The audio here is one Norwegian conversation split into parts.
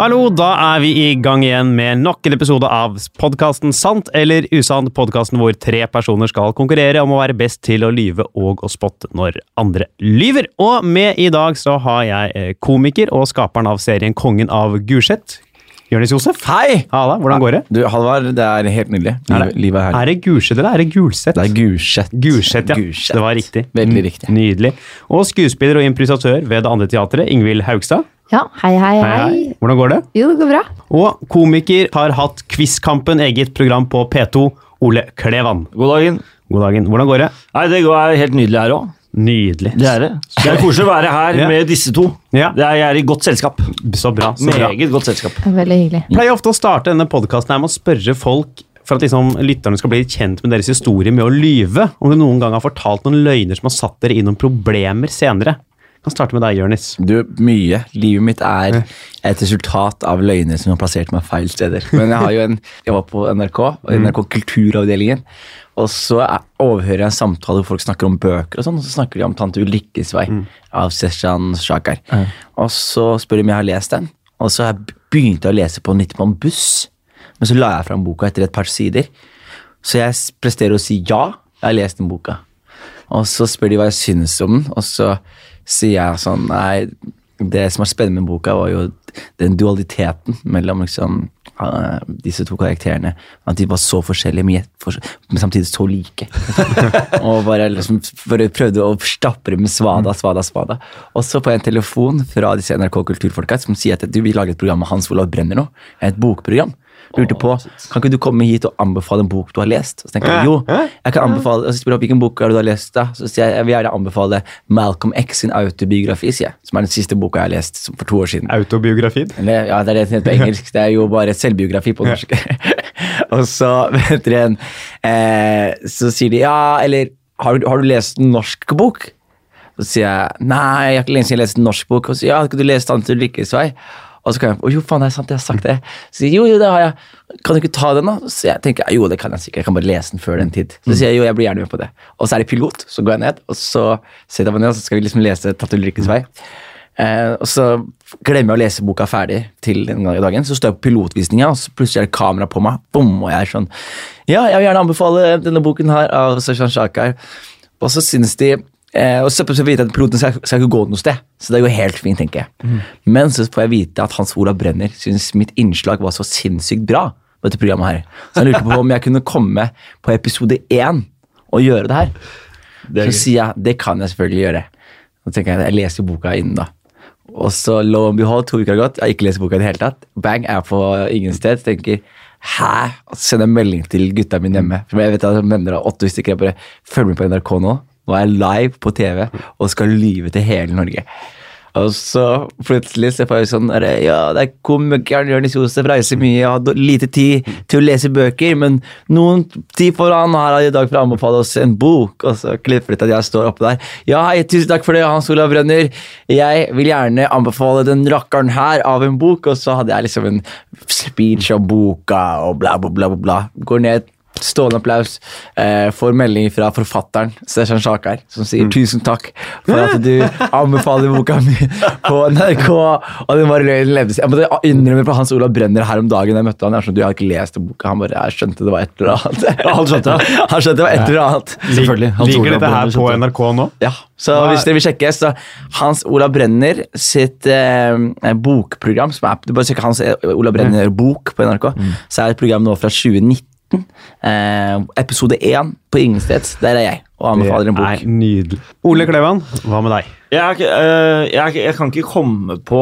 Hallo, da er vi i gang igjen med nok en episode av podkasten Sant eller usant. Podkasten hvor tre personer skal konkurrere om å være best til å lyve og å spotte når andre lyver. Og med i dag så har jeg eh, komiker og skaperen av serien Kongen av Gulset. Jonis Josef. Hei! Halla, hvordan går det? Du, Halvard, det er helt nydelig. Er det, Livet er herlig. er det Gulset eller er det Gulset? Det er Gulset. Gulset, ja. Gurset. Det var riktig. Veldig riktig. Nydelig. Og skuespiller og improvisatør ved det andre teatret, Ingvild Haugstad. Ja, hei, hei, hei. Hvordan går det? Jo, det går bra. Og komiker har hatt Quizkampen, eget program på P2, Ole Klevan. God dagen. God dagen. Hvordan går det? Nei, Det går helt nydelig her òg. Nydelig. Det er det. Det er koselig å være her Ja. med disse to. Ja. Det er, jeg er i godt selskap. Så bra. så bra. Meget godt selskap. Veldig hyggelig. Jeg pleier ofte å starte denne podkasten med å spørre folk for at liksom, lytterne skal bli kjent med deres historie med å lyve. Om du noen gang har fortalt noen løgner som har satt dere i noen problemer senere. Kan starte med deg, Jørnis. Du, mye. Livet mitt er et resultat av løgner som har plassert meg feil steder. Men jeg har jo en Jeg var på NRK, NRK Kulturavdelingen. Og så er- overhører jeg en samtale hvor folk snakker om bøker, og sånn, og så snakker de om 'Tante Ulykkes vei' av Seshan Shakar. Og så spør de om jeg har lest den, og så har jeg begynte jeg å lese på den litt på en buss. Men så la jeg fram boka etter et par sider. Så jeg presterer å si ja, jeg har lest den boka. Og så spør de hva jeg synes om den, og så sier jeg sånn Nei, det som er spennende med boka, var jo den dualiteten mellom liksom eh, disse to karakterene. At de var så forskjellige, men, samtidig så like. og bare liksom bare prøvde å stappe det med svada, svada, svada. Og så får jeg en telefon fra disse NRK Kulturfolka som sier at du vil lage et program med Hans Olav Brenner nå. Et bokprogram. Lurte på, Kan ikke du komme hit og anbefale en bok du har lest? Så tenker jeg, jo, jeg kan anbefale, og så spør jeg hvilken bok har du har lest da? Så sier jeg jeg vil gjerne anbefale Malcolm X sin autobiografi, sier jeg. Som er den siste boka jeg har lest for to år siden. Autobiografien? Ja, det er det som heter på engelsk. Det er jo bare selvbiografi på norsk. og så vet dere eh, Så sier de ja, eller har du, har du lest en norsk bok? Så sier jeg nei, jeg har ikke lenge siden jeg leste en norsk bok. Og så ja, skal du lest Tante Ulrikkes vei? Og så kan jeg, jo faen, det er sant, jeg har sagt det. Så sier jo, jo, det har jeg. Kan du ikke ta den da? Så jeg tenker, jo, det kan jeg sikkert, jeg kan bare lese den før den tid. Så sier jeg, jo, jeg blir gjerne med på det. Og så er det pilot, så går jeg ned, og så setter jeg meg ned, og så skal vi liksom lese Tatt Ulrikkes vei. Eh, og så glemmer jeg å lese boka ferdig til en gang i dagen. Så står jeg på pilotvisninga, og så plutselig er det kamera på meg. Bom, og jeg er sånn Ja, jeg vil gjerne anbefale denne boken her av Sashan Shakar. Og så synes de eh, Og så får jeg vite at piloten skal, skal ikke gå noe sted. Så det går helt fint, tenker jeg. Men så får jeg vite at Hans Olav Brenner syns mitt innslag var så sinnssykt bra. på dette programmet her. Så han lurte på om jeg kunne komme på episode én og gjøre det her. så sier jeg det kan jeg selvfølgelig gjøre. Så tenker jeg, jeg leser boka innen da. Og så lo and behold, to uker har gått, jeg har ikke lest boka i det hele tatt. Bang, jeg er på ingen sted. tenker Hæ? Og så sender jeg melding til gutta mine hjemme. For jeg vet at venner av åtte stykker jeg bare følger med på NRK nå. Nå er jeg live på TV og skal lyve til hele Norge. Og så plutselig så får jeg sånn der, Ja, det er komikeren Jonis Josef reiser mye, jeg har lite tid til å lese bøker, men noen tid får han her i dag for å anbefale oss en bok. Og så klipper det til at jeg står oppe der. Ja, hei, tusen takk for det, Hans Olav Brønner. Jeg vil gjerne anbefale den rakkeren her av en bok. Og så hadde jeg liksom en speech om boka og bla, bla, bla. bla. Går ned Stående applaus. Eh, får melding fra forfatteren Stefan Sjakar, som sier tusen takk for at du anbefaler boka mi på NRK. Og den var løgn levde. Jeg måtte innrømme på Hans Olav Brenner her om dagen jeg møtte han. Jeg, sånn, du, jeg har ikke lest boka. Han bare jeg skjønte det var et eller annet. Ja, han skjønte det. han skjønte det var et eller annet. Selvfølgelig. Hans Liker dette her på. NRK nå? Ja, så Hva hvis dere vil sjekke, så Hans Olav Brenner sitt eh, bokprogram, som er, du bare søker Hans Olav Brenner bok på NRK, så er det et program nå fra 2019. Eh, episode 1 på Ingensteds. Der er jeg og anbefaler en Det bok. er nydelig. Ole Klevan, hva med deg? Jeg, er ikke, øh, jeg, er ikke- jeg kan ikke komme på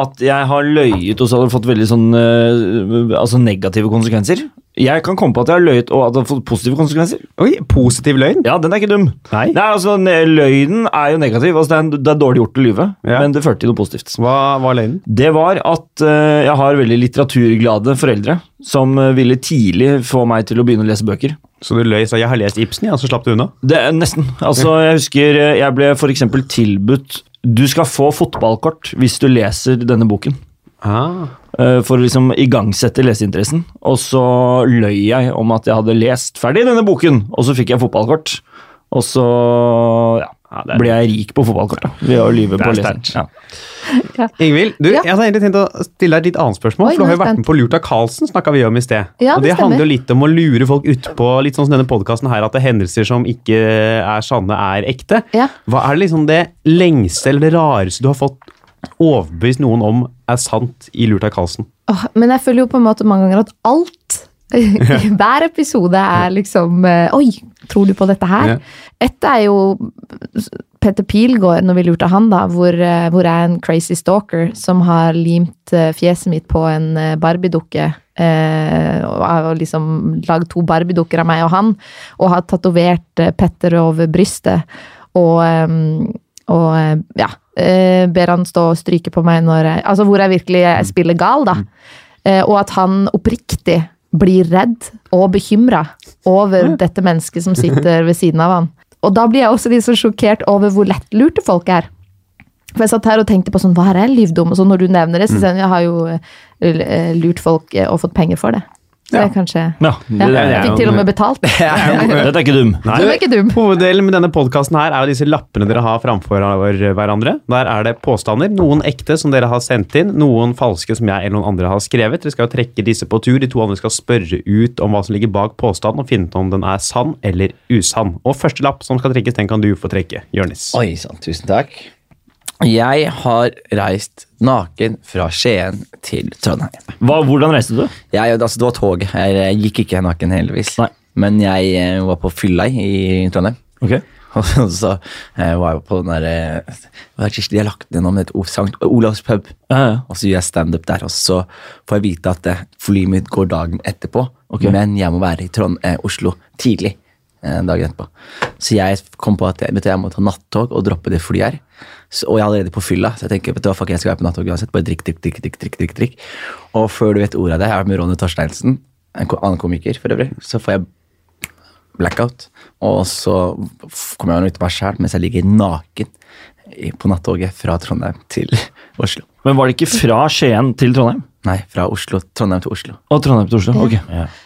at jeg har løyet og så har det fått veldig sånn øh, altså negative konsekvenser. Jeg kan komme på at jeg har løyet og at det har fått positive konsekvenser. Oi, positiv løgn? Ja, den er ikke dum. Nei. Nei, altså Løgnen er jo negativ. altså Det er, en, det er dårlig gjort å lyve, Ja. men det førte til noe positivt. Hva var løgnen? Det var at uh, jeg har veldig litteraturglade foreldre som øh, ville tidlig få meg til å begynne å lese bøker. Så du løy sa 'jeg har lest Ibsen', ja, så slapp du unna? Det er Nesten. Altså, jeg husker jeg ble f.eks. tilbudt Du skal få fotballkort hvis du leser denne boken. Ah. Eh, for å liksom igangsette leseinteressen. Og så løy jeg om at jeg hadde lest ferdig denne boken, og så fikk jeg fotballkort. Og så ja, Ja, er- ble jeg rik på fotballkort da, ved å lyve på lesing. sterkt. Ja. Ingvild, du, Ja. jeg hadde egentlig tenkt å stille deg et litt annet spørsmål. Oi, for Du har er jo vært med på Lurt av Karlsen, snakka vi om i sted. Ja, og det stemmer. handler jo litt om å lure folk utpå, litt sånn som denne podkasten her, at det er hendelser som ikke er sanne, er ekte. Ja. Hva er det liksom det lengste eller det rareste du har fått overbevist noen om er sant i Lurt av Karlsen. Oh, men jeg føler jo på en måte mange ganger at alt Hver episode er liksom eh, Oi, tror du på dette her? Ett er jo Petter Pilgaard, når vi lurte han, da, hvor, eh, hvor jeg er en crazy stalker som har limt eh, fjeset mitt på en Barbie-dukke. Eh, og liksom lagd to Barbie-dukker av meg og han, og har tatovert Petter over brystet. Og, og ja, eh, ber han stå og stryke på meg når jeg Altså hvor jeg virkelig eh, spiller gal, da. Eh, og at han oppriktig blir redd og bekymra over dette mennesket som sitter ved siden av han. Og da blir jeg også litt så sjokkert over hvor lettlurte folk er. For jeg satt her og tenkte på sånn, hva har jeg lyvd om? Og så når du nevner det, så sier jeg jeg har jo eh, lurt folk eh, og fått penger for det. Det er kanskje Ja, det, det, Jeg fikk til og med betalt. dette er ikke dum. Nei. Du er ikke dum. Hoveddelen med denne podkasten her er jo disse lappene dere har framfor hverandre. Der er det påstander. Noen ekte som dere har sendt inn, noen falske som jeg eller noen andre har skrevet. Dere skal jo trekke disse på tur. De to andre skal spørre ut om hva som ligger bak påstanden, og finne ut om den er sann eller usann. Og første lapp som skal trekkes, den kan du få trekke. Jørnis. Oi sann, tusen takk. Jeg har reist naken fra Skien til Trondheim. Hva, hvordan reiste du? Jeg, altså, det var tog. Jeg, jeg gikk ikke naken, heldigvis. Nei. Men jeg eh, var på fylla i Trondheim. Ok. Og så eh, var jeg på den derre Hva er det de har lagt ned noe med et ord, Sankt Olavs pub. Ja, ja. Og så gjør jeg standup der, og så får jeg vite at eh, flyet mitt går dagen etterpå. Ok. Men jeg må være i Trond eh, Oslo tidlig eh, dagen etterpå. Så jeg kom på at jeg, vet du, jeg må ta nattog og droppe det flyet her. Og jeg er allerede på fylla, så jeg tenker vet du hva, fuck, jeg skal være på nattog uansett. Bare drikk, drikk, drikk, drikk, drikk, drikk, drikk. Og før du vet ordet av det, jeg er med Ronny Torsteinsen, en annen komiker for øvrig, så får jeg blackout. Og så kommer jeg ut av meg sjæl mens jeg ligger naken på nattoget fra Trondheim til Oslo. Men var det ikke fra Skien til Trondheim? Nei, fra Oslo, Trondheim til Oslo. Og Trondheim til Oslo? Ok.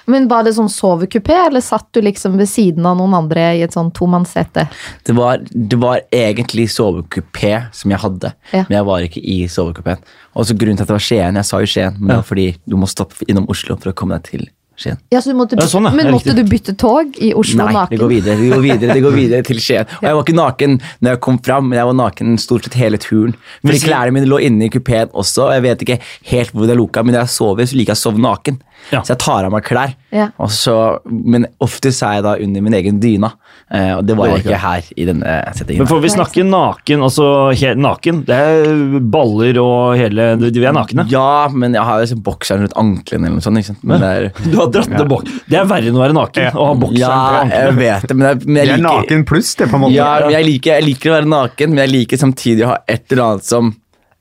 Men var det sånn sovekupé, eller satt du liksom ved siden av noen andre i et sånn tomannssete? Det var, det var egentlig sovekupé som jeg hadde, Ja. men jeg var ikke i sovekupeen. Og så grunnen til at det var Skien, jeg sa jo Skien, men det var fordi du må stoppe innom Oslo for å komme deg til Skien. Ja, så du måtte, Ja, sånn, ja. Men måtte du bytte tog i Oslo Nei, naken? det går videre, det går videre, det går videre til Skien. Og jeg var ikke naken når jeg kom fram, men jeg var naken stort sett hele turen. Fordi klærne mine lå inne i kupeen også, og jeg vet ikke helt hvor det er lukka, men når jeg sover, så liker jeg å sove naken. Ja. Så jeg tar av meg klær. Ja. Og så, men oftest er jeg da under min egen dyna, eh, og det var Det var jeg ikke her i denne settingen. Men får vi snakke naken, altså helt naken? Det er baller og hele Vi er nakne. Ja, men jeg har liksom bokseren rundt anklene eller noe sånt. Ikke sant? Men det er, Du har dratt ned bok. Det er verre enn å være naken og ha bokseren ja, på jeg vet det, men jeg, men jeg Det er naken pluss, det, på en måte. ja, jeg, liker, jeg liker å være naken, men jeg liker samtidig å ha et eller annet som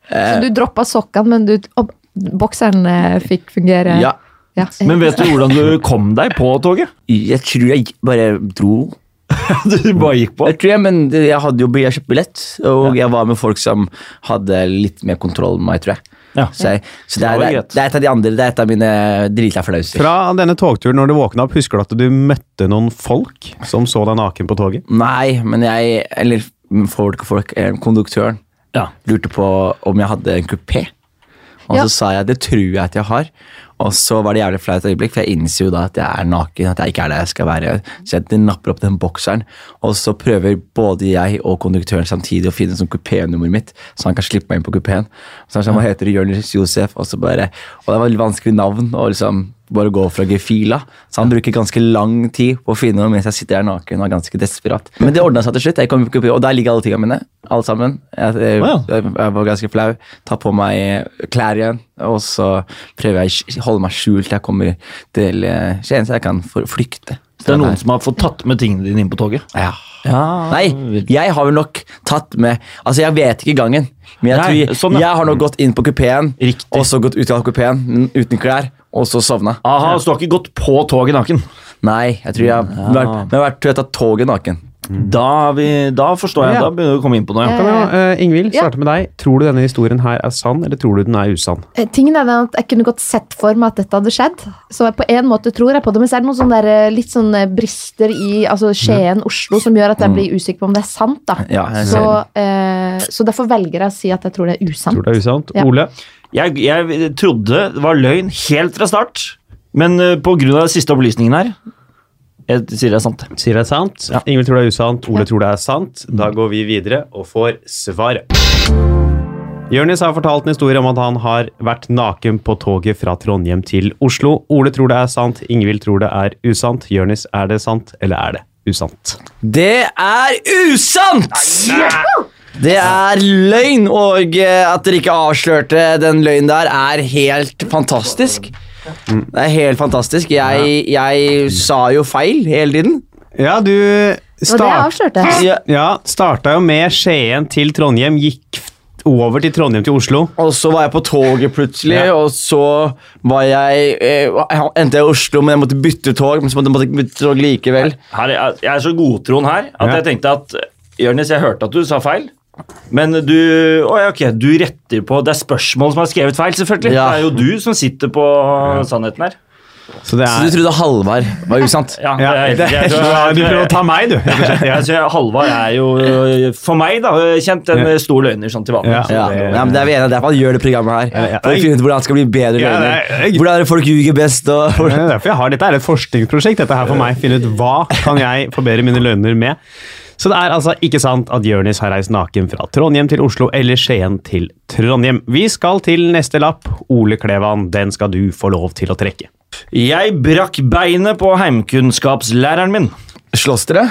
Så du droppa sokkene, men du, bokseren eh, fikk fungere? Ja. Ja. Men vet du hvordan du kom deg på toget? Jeg tror jeg bare dro. Du bare gikk på? Jeg tror jeg, men jeg hadde jo jeg kjøpt billett, og jeg var med folk som hadde litt mer kontroll enn meg, tror jeg. Ja. Så, jeg, så det, Det er, det, er, det er et av de andre, det er et av mine drita flauser. Fra denne togturen, når du våkna opp, husker du at du møtte noen folk som så deg naken på toget? Nei, men jeg Eller folk og folk, eh, konduktøren Ja. lurte på om jeg hadde en kupé. Og Ja. så sa jeg det tror jeg at jeg har. Og så var det jævlig flaut øyeblikk, for jeg innser jo da at jeg er naken. At jeg ikke er der jeg skal være. Så jeg napper opp den bokseren, og så prøver både jeg og konduktøren samtidig å finne sånn kupénummeret mitt, så han kan slippe meg inn på kupeen. Så han sa hva heter du, Jonis Josef? Og så bare Og det var et vanskelig navn. og liksom bare gå fra gefila. Så han bruker ganske lang tid på å finne noe mens jeg sitter her naken og er ganske desperat. Men det ordna seg til slutt. Jeg kom på kupé, og der ligger alle tingene mine. Alle sammen. Jeg, jeg, jeg, var ganske flau. Ta på meg klær igjen, og så prøver jeg holde meg skjult til jeg kommer til eh, Skien, så jeg kan flykte. Så Det er noen som har fått tatt med tingene dine inn på toget? ja. Ja, Nei, jeg har vel nok tatt med Altså, jeg vet ikke gangen, men jeg, Nei, tror, sånn, ja. jeg har nok gått inn på kupeen, og så gått ut av kupeen uten klær, og så sovna. Aha, så du har ikke gått på toget naken? Nei, jeg tror jeg, har vært- jeg har vært, tror jeg har tatt toget naken. Da, vi, da forstår jeg. Ja. Da begynner du å komme inn på noe. Ja. Uh, Ingvild, starte Ja. med deg. Tror du denne historien her er sann, eller tror du den er usann? Eh, Tingen er at Jeg kunne godt sett for meg at dette hadde skjedd. Så på en måte tror jeg på det, men så er det noen sånne der, eh, litt sånne brister i altså Skien, Oslo, som gjør at jeg blir usikker på om det er sant. da. Ja, Så, uh, så derfor velger jeg å si at jeg tror det er usant. Tror det er usant? Ja. Ole? Jeg, jeg trodde det var løgn helt fra start, men uh, av den siste opplysningen her Jeg sier det er sant. Sier det er sant. Ja. Ingvild tror det er usant. Ole Ja. tror det er sant. Da går vi videre og får svaret. Jørnis har fortalt en historie om at han har vært naken på toget fra Trondheim til Oslo. Ole tror det er sant. Ingvild tror det er usant. Jørnis, er det sant, eller er det usant? Det er usant! Det er løgn, og eh, at dere ikke avslørte den løgnen der, er helt fantastisk. Det er helt fantastisk. Jeg, jeg sa jo feil hele tiden. Ja, du det start, avslørte. Ja, ja, starta jo med Skien til Trondheim, gikk over til Trondheim til Oslo. og så var jeg på toget plutselig, Ja. og så var jeg eh, jeg endte jeg i Oslo, men jeg måtte bytte tog. Men så måtte jeg bytte tog likevel. Her er, jeg er så godtroen her at Ja. jeg tenkte at Jørnis, jeg hørte at du sa feil. Men du oh ja, ok, du retter på Det er spørsmål som er skrevet feil, selvfølgelig. Ja. Det er jo du som sitter på sannheten her. Så det Så du er trodde Halvard var usant? Ja, ja, det er- det, jeg tror- Du prøver å ta meg, du. Jeg Halvard er jo for meg da, kjent en Ja. stor løgner sånn til vanlig. Ja. Så Ja, det- ja, men det er vi enige om. Derfor han gjør det programmet her. Ja, ja. For å finne ut hvordan han skal bli bedre Ja, løgner. er- Hvordan er det folk ljuger best. Og Det er derfor jeg har, Dette er et forskningsprosjekt dette her for meg. Finne ut hva kan jeg forbedre mine løgner med. Så det er altså ikke sant at Jonis har reist naken fra Trondheim til Oslo eller Skien til Trondheim. Vi skal til neste lapp. Ole Klevan, den skal du få lov til å trekke. Jeg brakk beinet på heimkunnskapslæreren min. slåss dere?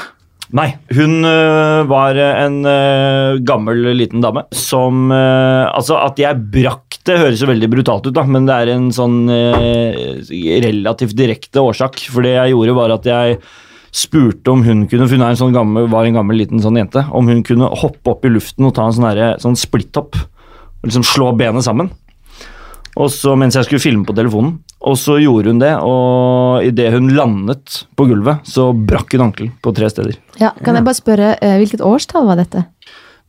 Nei, hun øh, var en øh, gammel liten dame som øh, Altså, at jeg brakk det høres jo veldig brutalt ut, da, men det er en sånn øh, relativt direkte årsak. For det jeg gjorde, var at jeg spurte om hun kunne For hun er en sånn gammel, var en gammel liten sånn jente. Om hun kunne hoppe opp i luften og ta en sånn, herre- sånn splitthopp. Og liksom slå benet sammen. Og så mens jeg skulle filme på telefonen. Og så gjorde hun det, og idet hun landet på gulvet, så brakk hun ankelen på tre steder. Ja, kan jeg bare spørre, eh, Hvilket årstall var dette?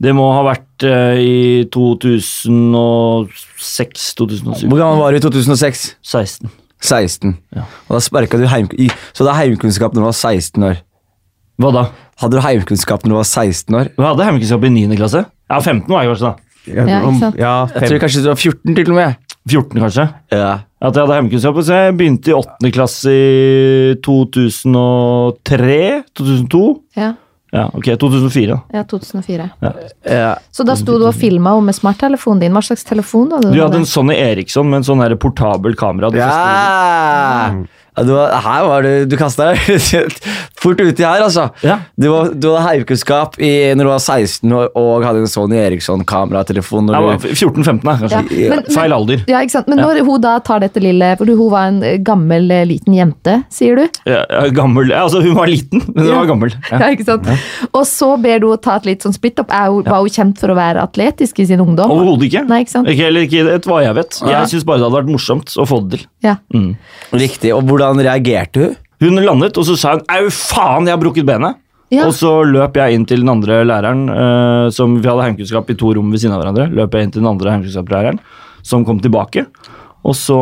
Det må ha vært eh, i 2006-2007. Hvor gammel var du i 2006? 16. 16. Ja. Og da sparka du heim... Så det er heimkunnskap når du var 16 år. Hva da? Hadde du heimkunnskap når du var 16 år? Du hadde heimkunnskap i 9. klasse. Ja, 15 var jeg kanskje, da. Ja, sant? Ja, Jeg tror kanskje du var 14 til og med. 14, kanskje. Ja. At jeg hadde heimkunnskap. Så jeg begynte i 8. klasse i 2003? 2002? Ja, Ja, ok, 2004. da. ja 2004. ja. Så da sto du og filma med smarttelefonen din. Hva slags telefon hadde Du du? hadde en Sony Eriksson med en sånn her portabel kamera. Du ja. Ja du her var du Du kasta deg fort uti her, altså. Ja. Du, du hadde heivkunnskap når du var 16 år og hadde en Sony Eriksson-kameratelefon. Du- 14-15, kanskje. Ja, men- men- Feil alder. Ja, ikke sant? Men når hun da tar dette lille For hun var en eh, gammel eh, liten jente, sier du? Ja, ja, gammel ja, Altså, hun var liten, men hun Ja. var gammel. Ja. Ja, ikke sant? Og så ber du henne ta et litt sånn hun- Var hun kjent for å være atletisk i sin ungdom? Overhodet ikke. Nei, ikke sant? Ikke, eller ikke et hva jeg vet. Jeg syns bare det hadde vært morsomt å få det til. Ja. Mm. Riktig. Og hvordan reagerte hun? Hun landet, og så sa hun 'au, faen, jeg har brukket benet'. Ja. Og så løp jeg inn til den andre læreren, eh, som vi hadde heimkunnskap i to rom ved siden av hverandre. Løp jeg inn til den andre heimkunnskapslæreren, som kom tilbake. Og så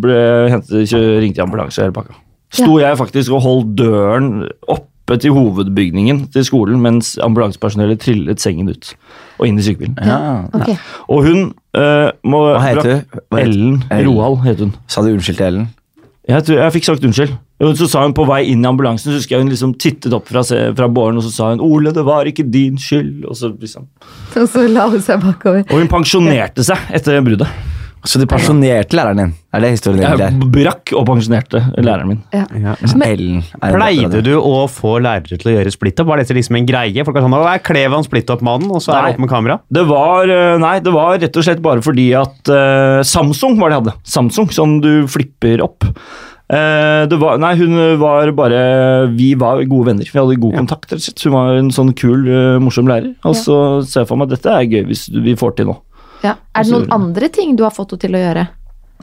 ble, hentet, ringte jeg ambulanse og hele pakka. Sto jeg faktisk og holdt døren oppe til hovedbygningen til skolen mens ambulansepersonellet trillet sengen ut og inn i sykebilen. Ja. Ok. Og hun eh, må, Hva heter hun? Ellen Ellen. Roald het hun. Sa du unnskyld til Ellen? Jeg, tror, jeg fikk sagt unnskyld. Så sa hun på vei inn i ambulansen, så husker jeg hun liksom tittet opp fra, fra båren og så sa hun 'Ole, det var ikke din skyld'. Og så liksom. Og så la hun seg bakover. Og hun pensjonerte seg etter bruddet. Så du pensjonerte læreren din? Er det historien din? Jeg brakk og pensjonerte læreren min. Ja. Ja. Men- er Pleide det. du å få lærere til å gjøre splitt-up? Var dette liksom en greie? Folk er sånn, «Å, er Klevan splitt-up-mannen, og så er det opp med kamera? Det var, eh, nei, det var rett og slett bare fordi at uh, Samsung var det jeg hadde. Samsung, som du flipper opp. Uh, det var, nei, hun var bare Vi var gode venner. Vi hadde god kontakt. Hun var en sånn kul, uh, morsom lærer. Og så ser jeg for meg at dette er gøy hvis vi får til nå. Ja. Er det noen andre ting du har fått henne til å gjøre?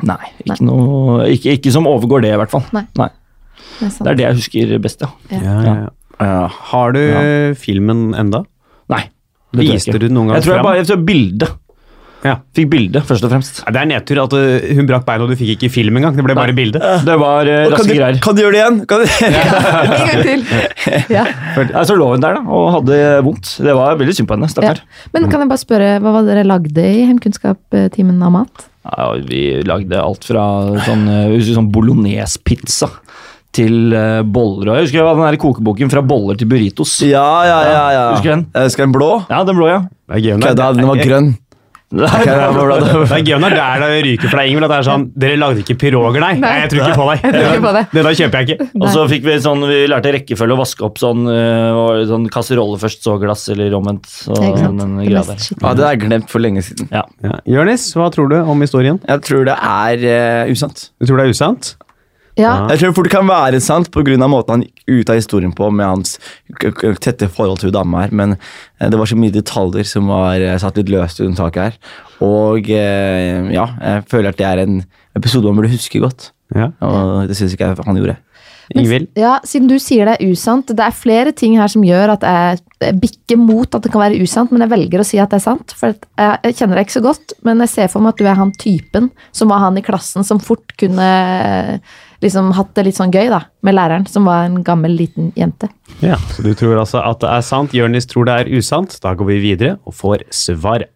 Nei, ikke, Noe, ikke, ikke som overgår det, i hvert fall. Nei. Nei. Det er. Det er det jeg husker best, ja. Ja. Ja. Har du filmen enda? Nei. det Viste du den noen gang Jeg tror jeg bare jeg tror bilde. Ja. Fikk bilde, først og fremst. Det er nedtur at uh, hun brakk beina, og du fikk ikke film engang. Det ble bare bilde. Det var uh, raske du, greier. kan du gjøre det igjen? Kan du? En gang til. Ja. ja. så lå hun der da, og hadde vondt. Det var veldig synd på henne. Ja. Stakkar. Men kan jeg bare spørre, hva var det dere lagde i Heimkunnskap-timen av mat? Ja, vi lagde alt fra sånn, eh, sånn bolognese-pizza til eh, boller. Og jeg husker jeg hadde den der kokeboken fra boller til burritos. Ja, ja, ja. ja. Husker du den? Jeg husker den blå. Ja, den blå, ja. Kødda, den var grønn. Nei. Det er gøy når det er der det ryker for deg, Ingvild. At det er sånn Dere lagde ikke piroger, nei. nei. Jeg tror ikke på deg. Jeg tror ikke på det. Det der kjøper jeg ikke. Og så fikk vi sånn, vi lærte rekkefølge å vaske opp sånn, eh, sånn kasserolle først, så glass, eller omvendt. Så Det er den greia der. Ja, det er jeg glemt for lenge siden. Ja. Ja. Jørnis, hva tror du om historien? Jeg tror det er uh, usant. Du tror det er usant? Ja, Jeg tror fort det kan være sant pga. måten han gikk ut av historien på med hans tette forhold til dama her, men eh, det var så mye detaljer som var eh, satt litt løst under taket her. Og eh, ja, jeg føler at det er en episode man burde huske godt. Ja. Og det syns ikke jeg han gjorde. Ingvild? ja, siden du sier det er usant, det er flere ting her som gjør at jeg bikker mot at det kan være usant, men jeg velger å si at det er sant. For jeg, kjenner deg ikke så godt, men jeg ser for meg at du er han typen som var han i klassen som fort kunne liksom hatt det litt sånn gøy da, med læreren, som var en gammel, liten jente. Ja, så du tror altså at det er sant. Jørnis tror det er usant. Da går vi videre og får svaret.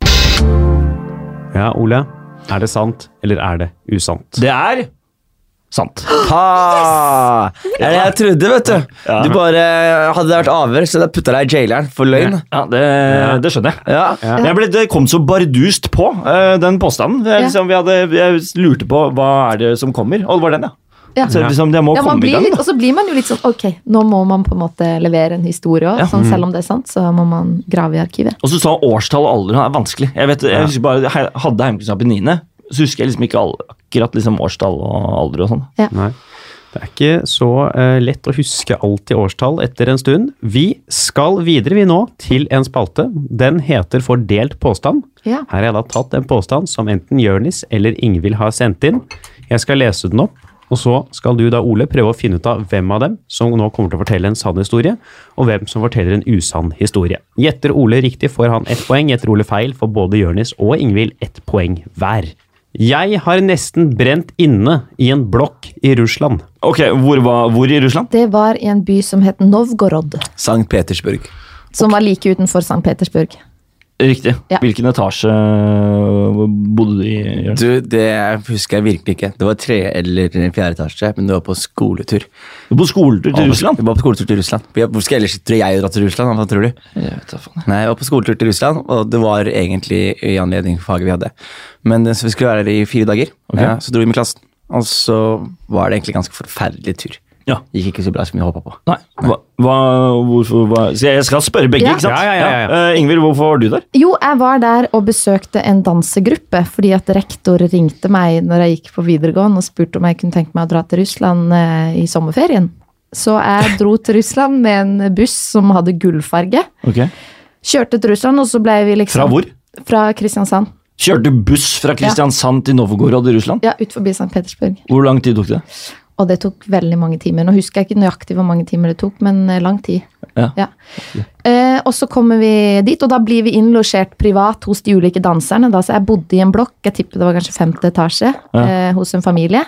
Ja, Ole. Er det sant, eller er det usant? Det er sant. Ha! Ja, jeg trodde, vet du. Ja. Du bare Hadde det vært avhør, så hadde jeg putta deg i jaileren for løgn. Ja, det, det skjønner jeg. Ja. Ja. Jeg ble, det kom så bardust på, eh, den påstanden. Jeg, liksom, vi hadde, jeg lurte på hva er det som kommer, og det var den, ja. Ja. Så liksom, det må Ja, komme i gang. litt, og så blir man jo litt sånn ok, nå må man på en måte levere en historie òg. Ja. Sånn, selv om det er sant, så må man grave i arkivet. Og så sa årstall og alder er vanskelig. Jeg vet, jeg husker bare, hadde heimkunnskap i 9., så husker jeg liksom ikke all, akkurat liksom årstall og alder og sånn. Nei. Det er ikke så uh, lett å huske alltid årstall etter en stund. Vi skal videre vi nå til en spalte. Den heter Fordelt påstand. Ja. Her har jeg da tatt en påstand som enten Jørnis eller Ingvild har sendt inn. Jeg skal lese den opp, og så skal du da, Ole, prøve å finne ut av hvem av dem som nå kommer til å fortelle en sann historie, og hvem som forteller en usann historie. Gjetter Ole riktig, får han ett poeng. Gjetter Ole feil, får både Jørnis og Ingvild ett poeng hver. Jeg har nesten brent inne i en blokk i Russland. Ok, hvor, var, hvor i Russland? Det var i en by som het Novgorod, Sankt Petersburg. som var like utenfor St. Petersburg. Riktig. Ja. Hvilken etasje bodde du i? Jørgen? Du, Det husker jeg virkelig ikke. Det var tre eller fjerde etasje, men det var på skoletur. Du var på skoletur til Russland? Vi var på skoletur til Russland. Vi- Hvor skal ellers tror jeg dra til Russland? Hva tror du? Jeg vet hva faen. Nei, jeg var på skoletur til Russland, og det var egentlig i anledning for faget vi hadde. Men så vi skulle være der i fire dager, okay. ja, så dro vi med klassen. Og så var det egentlig en ganske forferdelig tur. Ja. Gikk ikke så bra som vi håpa på. Nei. Hva, hva, hvorfor, hva, så jeg skal spørre begge, Ja. ikke sant? Ja, ja, ja, ja. Eh, Ingvild, hvorfor var du der? Jo, jeg var der og besøkte en dansegruppe, fordi at rektor ringte meg når jeg gikk på videregående og spurte om jeg kunne tenke meg å dra til Russland uh, i sommerferien. Så jeg dro til Russland med en buss som hadde gullfarge. Ok. Kjørte til Russland, og så ble vi liksom Fra hvor? Fra Kristiansand. Kjørte buss fra Kristiansand til Novgorod i Russland? Ja, ut forbi St. Petersburg. Hvor lang tid tok det? Og det tok veldig mange timer. Nå husker jeg ikke nøyaktig hvor mange timer det tok, men eh, lang tid. Ja. Eh, og så kommer vi dit, og da blir vi innlosjert privat hos de ulike danserne. Da, så jeg bodde i en blokk, jeg tipper det var kanskje femte etasje, eh, hos en familie.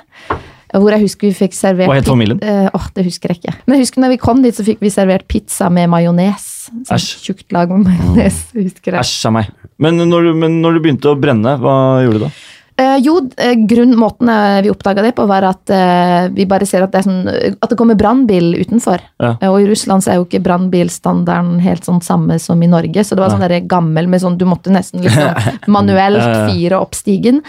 Hvor jeg husker vi fikk servert Hva het familien? Eh, åh, det husker jeg ikke. Men jeg husker når vi kom dit, så fikk vi servert pizza med majones. Sånn tjukt lag med majones, husker jeg. Æsj av meg. Men når, men når du begynte å brenne, hva gjorde du da? Eh, jo, grunnmåten grunn, måten eh, vi oppdaga det på, var at eh, vi bare ser at det, er sånn, eh, at det kommer brannbil utenfor. Ja. Eh, og i Russland så er jo ikke brannbilstandarden helt sånn samme som i Norge, så det var sånn der gammel med sånn Du måtte nesten liksom manuelt fire opp stigen.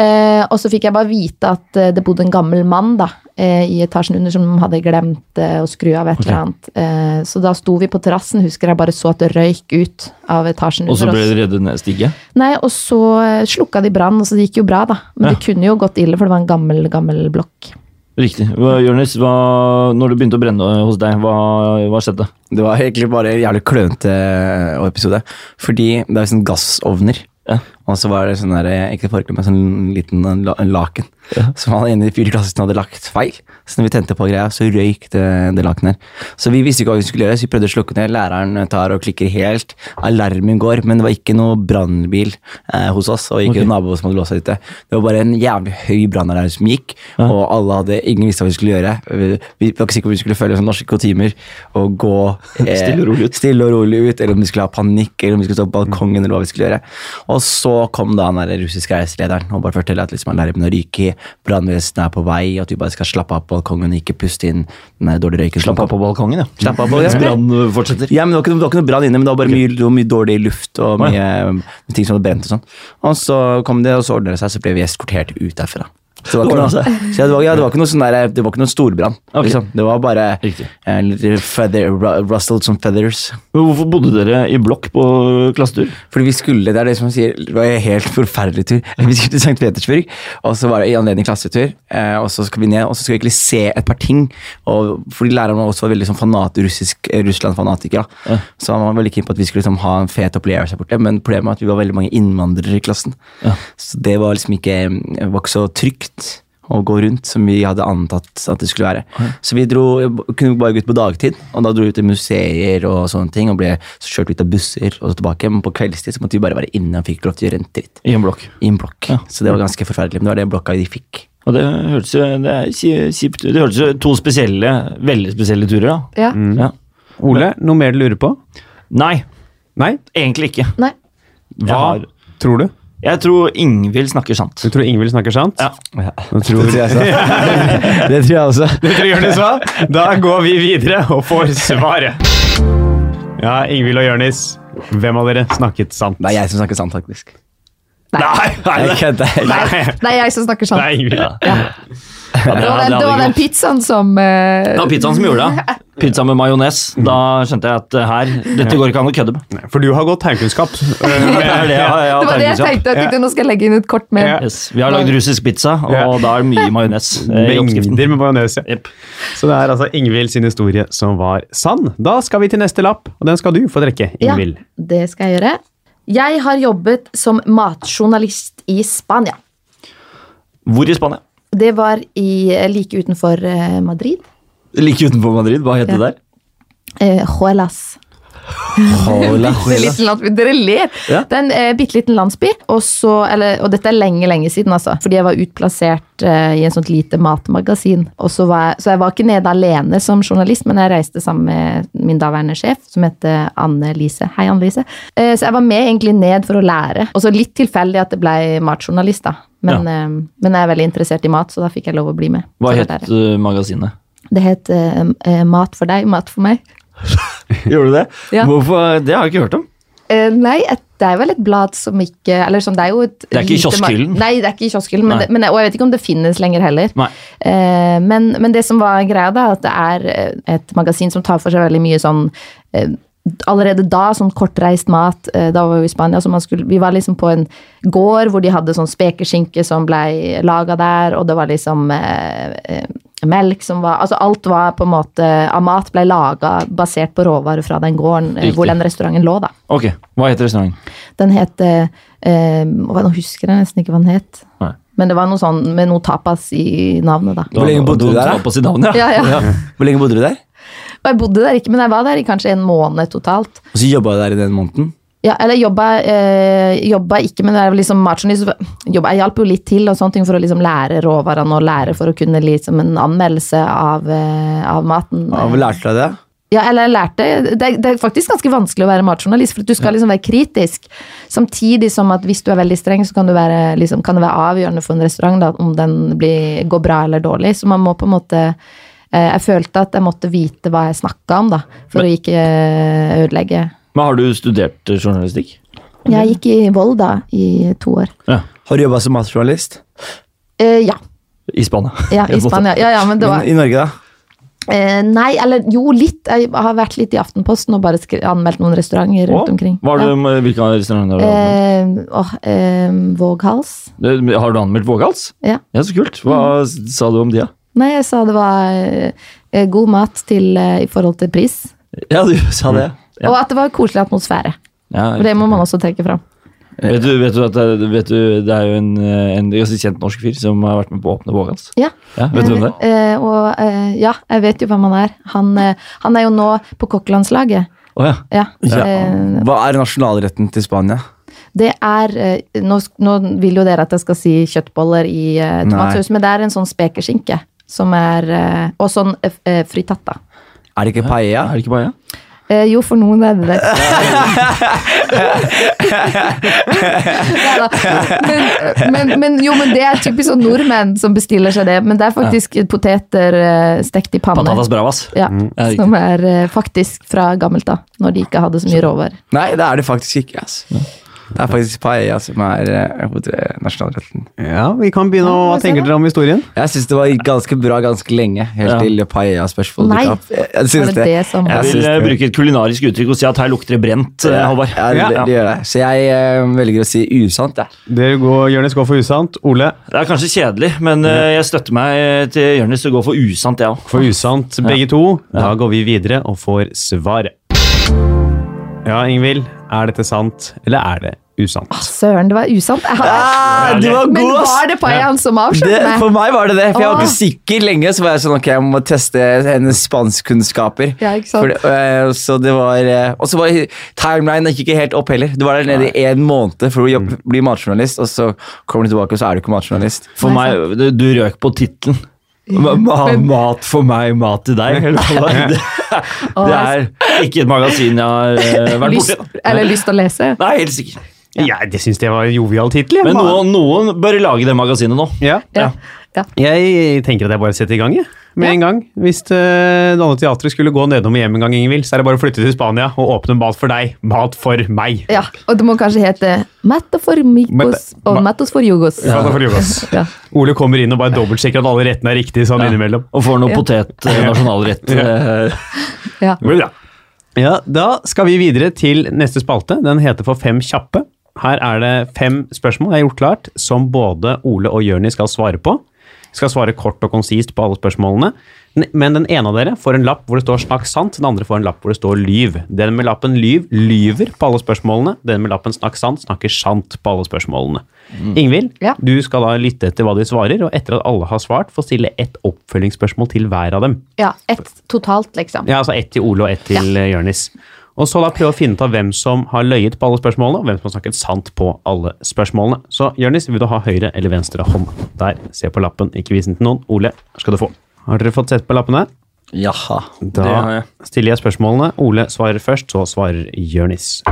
Eh, og så fikk jeg bare vite at eh, det bodde en gammel mann da, eh, i etasjen under som hadde glemt eh, å skru av et eller annet. Eh, så da sto vi på terrassen, husker jeg bare så at det røyk ut av etasjen under oss. Og så ble det reddet ned stige? Nei, og så slukka de brann, så det gikk jo bra, da. Men Ja. det kunne jo gått ille, for det var en gammel, gammel blokk. Riktig. Jonis, når det begynte å brenne hos deg, hva, hva skjedde? Det var egentlig bare en jævlig klønete episode. Fordi det er sånn gassovner. Ja. Og så var det sånn der, ikke forkle, men sånn liten en la- en laken som han ene i klassen hadde lagt feil. Så når vi tente på greia, så røyk det, det lakenet her. Så vi visste ikke hva vi skulle gjøre, så vi prøvde å slukke ned. Læreren tar og klikker helt. Alarmen går, men det var ikke noe brannbil eh, hos oss, og ikke okay. noen nabo som hadde låst seg ute. Det var bare en jævlig høy brannalarm som gikk, og alle hadde, ingen visste hva vi skulle gjøre. Vi, vi var ikke sikre på om vi skulle følge sånn norske kutymer og gå eh, Stille og rolig ut. stille og rolig ut, eller om vi skulle ha panikk, eller om vi skulle stå på balkongen, eller hva vi skulle gjøre. Og så kom da den der russiske reiselederen og bare fortalte at liksom alarmen ryker, brannvesenet er på vei, og at vi bare skal slappe av på balkongen og ikke puste inn den dårlige røyken. Slappe av på balkongen, ja. Av på ja. brann fortsetter. Ja, men det var ikke, det var ikke noe brann inne, men det var bare mye, mye dårlig luft og mye ja. ting som hadde brent og sånn. Og så kom det, og så ordnet det seg, så ble vi eskortert ut derfra. Så det var ikke noe, så det var, ja, det var ikke noe sånn der, det var ikke noe storbrann. Okay. Liksom. Det var bare eh, litt feather, rustled som feathers. Men hvorfor bodde dere i blokk på klassetur? Fordi vi skulle, det er det som man sier, det var en helt forferdelig tur. Vi skulle til St. Petersburg, og så var det i anledning klassetur. Eh, og så skal vi ned, og så skal vi egentlig se et par ting. Og fordi læreren var også veldig sånn fanat, russisk, eh, Russland-fanatiker. Ja. Så han var veldig keen på at vi skulle liksom, ha en fet opplevelse borte. Men problemet var at vi var veldig mange innvandrere i klassen. Ja. Så det var liksom ikke, det var ikke så trygt å gå rundt som vi hadde antatt at det skulle være. Så vi dro, kunne bare gå ut på dagtid, og da dro vi til museer og sånne ting, og ble så kjørt ut av busser og så tilbake. Men på kveldstid så måtte vi bare være inne og fikk lov til å gjøre en dritt. I en blokk. I en blokk. Ja. Så det var ganske forferdelig. Men det var den blokka vi fikk. Og det hørtes jo det er kjipt. Det hørtes jo to spesielle, veldig spesielle turer, da. Ja. Mm. Ja. Ole, noe mer du lurer på? Nei, Nei? egentlig ikke. Nei. Hva tror du? Jeg tror Ingvild snakker sant. Du tror Ingvild snakker sant? Ja. ja. tror... Det tror jeg, så. det tror jeg også. Det tror Jonis hva? Da går vi videre og får svaret. Ja, Ingvild og Jonis, hvem av dere snakket sant? Det er jeg som snakker sant, faktisk. Nei. Nei, nei. Nei, Det er jeg som snakker sant. er Ingvild. Ja. Ja, Det var den, det var den pizzaen som uh... Det var pizzaen som gjorde det. Pizza med majones. Da skjønte jeg at eh, her, dette går ikke an å kødde med. For du har gått tegnkunnskap. Det det var det jeg tenkte. Jeg tenkte Nå skal jeg legge inn et kort med Yes. Vi har lagd russisk pizza, og da er det mye majones eh, i oppskriften. Mengder med majones. ja. Yep. Så det er altså Ingvild sin historie som var sann. Da skal vi til neste lapp, og den skal du få trekke, Ja, det skal jeg gjøre. Jeg har jobbet som matjournalist i Spania. Hvor i Spania? Det var i, like utenfor eh, Madrid. Like utenfor Madrid. Hva het det der? Eh, Juelas. Hola, Det er en liten landsby. Dere ler! Ja. Det er en eh, bitte liten landsby, og, så, eller, og dette er lenge, lenge siden, altså. Fordi jeg var utplassert eh, i en sånt lite matmagasin. Og så, var jeg, så jeg var ikke nede alene som journalist, men jeg reiste sammen med min daværende sjef, som heter Anne Lise. Hei, Anne Lise. Eh, så jeg var med egentlig ned for å lære. Og så litt tilfeldig at det ble matjournalist, da. Men, eh, men jeg er veldig interessert i mat, så da fikk jeg lov å bli med. Hva het eh, magasinet? Det het uh, Mat for deg, mat for meg. Gjorde du det? Ja. Hvorfor? Det har jeg ikke hørt om. Uh, nei, et, det er vel et blad som ikke Eller sånn, det er jo et Det er ikke i kioskhyllen? Nei, det er ikke i kioskhyllen, men, men, og jeg vet ikke om det finnes lenger heller. Nei. Eh, men, men det som var greia, da, at det er et magasin som tar for seg veldig mye sånn eh, Allerede da, sånn kortreist mat. eh, Da var vi i Spania, så man skulle, vi var liksom på en gård hvor de hadde sånn spekeskinke som ble laga der, og det var liksom eh, eh, melk som var Altså alt var på en måte av mat ble laga basert på råvarer fra den gården eh, Riktig. hvor den restauranten lå, da. Ok, Hva heter restauranten? Den het eh, Nå husker jeg nesten ikke hva den het. Nei. Men det var noe sånn med noe tapas i navnet, da. Hvor lenge bodde du der, da? Ja. Ja, ja. Hvor lenge bodde du der? Og jeg bodde der ikke, men jeg var der i kanskje en måned totalt. Og så jobba du der i den måneden? Ja, eller jobba, eh, jobba ikke, men det er liksom matjournalist. jobba- Jeg hjalp jo litt til og sånne ting for å liksom lære råvarene og lære for å kunne liksom en anmeldelse av, eh, av maten. Ja, Hvor lærte du det? Ja, eller jeg lærte det det er faktisk ganske vanskelig å være matjournalist, for du skal liksom være kritisk. Samtidig som at hvis du er veldig streng, så kan, du være, liksom, kan det være avgjørende for en restaurant da, om den blir, går bra eller dårlig. Så man må på en måte Jeg følte at jeg måtte vite hva jeg snakka om, da, for å ikke eh, ødelegge. Men Har du studert eh, journalistikk? Jeg gikk i Volda i to år. Ja. Har du jobba som matjournalist? Eh, ja. I Spania? ja, i Spania. Ja, ja, men det var Men I Norge, da? eh, Nei, eller jo, litt. Jeg har vært litt i Aftenposten og bare anmeldt noen restauranter rundt Åh, omkring. Hva det, Ja. du, hvilke restauranter har du anmeldt? Eh, oh, eh, Våghals. Har du anmeldt Våghals? Ja. Ja, så kult. Hva sa du om de, da? Nei, jeg sa det var eh, god mat til, eh, i forhold til pris. Ja, du sa det. Og at det var koselig atmosfære. Ja, For det må man også trekke fram. Vet du, vet du at det, vet du, det er jo en, en ganske kjent norsk fyr som har vært med på å åpne Vågans? Ja. Ja, vet du hvem det er? Uh, og uh, ja, jeg vet jo hvem han er. Han, uh, han er jo nå på kokkelandslaget. Oh, ja. Ja. Ja. Hva er nasjonalretten til Spania? det er nå, nå vil jo dere at jeg skal si kjøttboller i tomatsaus, men det er en sånn spekeskinke som er eh, Og sånn eh, eh, frittata. Er det ikke paella? Er det ikke paella? Eh, jo, for noen er det det. Men, men, men jo, men det er typisk sånn nordmenn som bestiller seg det. Men det er faktisk poteter eh, stekt i panne. Patatas bravas. Ja, Ja, som er eh, faktisk fra gammelt av, når de ikke hadde så mye råvarer. Nei, det er det faktisk ikke. ass. Det er faktisk paella som er eh, nasjonalretten. Ja, vi kan begynne å Ja, Hva tenker dere om historien? Jeg syns det var ganske bra ganske lenge, helt Ja. til paella-spørsmålet Nei. opp. Jeg- Jeg syns det det. det som Jeg vil synes eh, bruke et kulinarisk uttrykk og si at her lukter det brent, Håvard. Halvard. Ja, det, det gjør det. Så jeg eh, velger å si usant, jeg. Dere går, Jonis går for usant. Ole Det er kanskje kjedelig, men eh, jeg støtter meg til Jonis og går for usant, jeg òg. for usant, begge to. Da går vi videre og får svaret. Ja, Ingvild. Er dette sant, eller er det usant? Søren, det var usant. Jeg hadde, Ah, du var men god, ass! var det paellaen som Det, avslørte meg? for meg var det det, for jeg var ikke sikker lenge. Så var jeg sånn, ok, jeg må teste hennes spanskkunnskaper. Ja, ikke sant? Det- eh, så det var eh, Og så var timeline gikk ikke helt opp heller. Du var der nede i en måned for å jobb, bli matjournalist, og så kommer du tilbake, og så er du ikke matjournalist. For Nei, meg, du, du røk på tittelen. Ma ma mat for meg, mat til deg. det er. Det, er ikke et magasin jeg har eh, vært borti. eller lyst til å lese? Nei, helt sikkert. Ja, det syns jeg var en jovial tittel. Men noen, noen bør lage det magasinet nå. Ja. Ja. ja. Jeg tenker at jeg bare setter i gang, jeg. Med Ja. en gang. Hvis det Danne Teatret skulle gå nedom hjem en gang, Ingevild, så er det bare å flytte til Spania og åpne Mat for deg. Mat for meg. Ja, og det må kanskje hete Matta for Mikos Mette- og Mettos for Jugos. Ja. for Jugos. Ja. Ole kommer inn og bare dobbeltsjekker at alle rettene er riktige sånn innimellom. Og får noe Ja. potet eh, nasjonalrett. eh, Ja. Ja, Da skal vi videre til neste spalte. Den heter For fem kjappe. Her er det fem spørsmål jeg har gjort klart, som både Ole og Jørni skal svare på. Skal svare kort og konsist på alle spørsmålene. Men den ene av dere får en lapp hvor det står 'snakk sant', den andre får en lapp hvor det står 'lyv'. Den med lappen 'lyv' lyver på alle spørsmålene. Den med lappen 'snakk sant' snakker sant på alle spørsmålene. Ingvild, Ja. du skal da lytte etter hva de svarer, og etter at alle har svart, få stille ett oppfølgingsspørsmål til hver av dem. ja, ett totalt, liksom. Ja, altså ett til Ole og ett til ja. Jørnis. Og så da prøve å finne ut av hvem som har løyet på alle spørsmålene, og hvem som har snakket sant på alle spørsmålene. Så Jørnis, vil du ha høyre eller venstre hånd? Der, se på lappen, ikke vis den til noen. Ole, skal du få. Har dere fått sett på lappene? Jaha. Da Det har jeg. stiller jeg spørsmålene. Ole svarer først, så svarer Jørnis.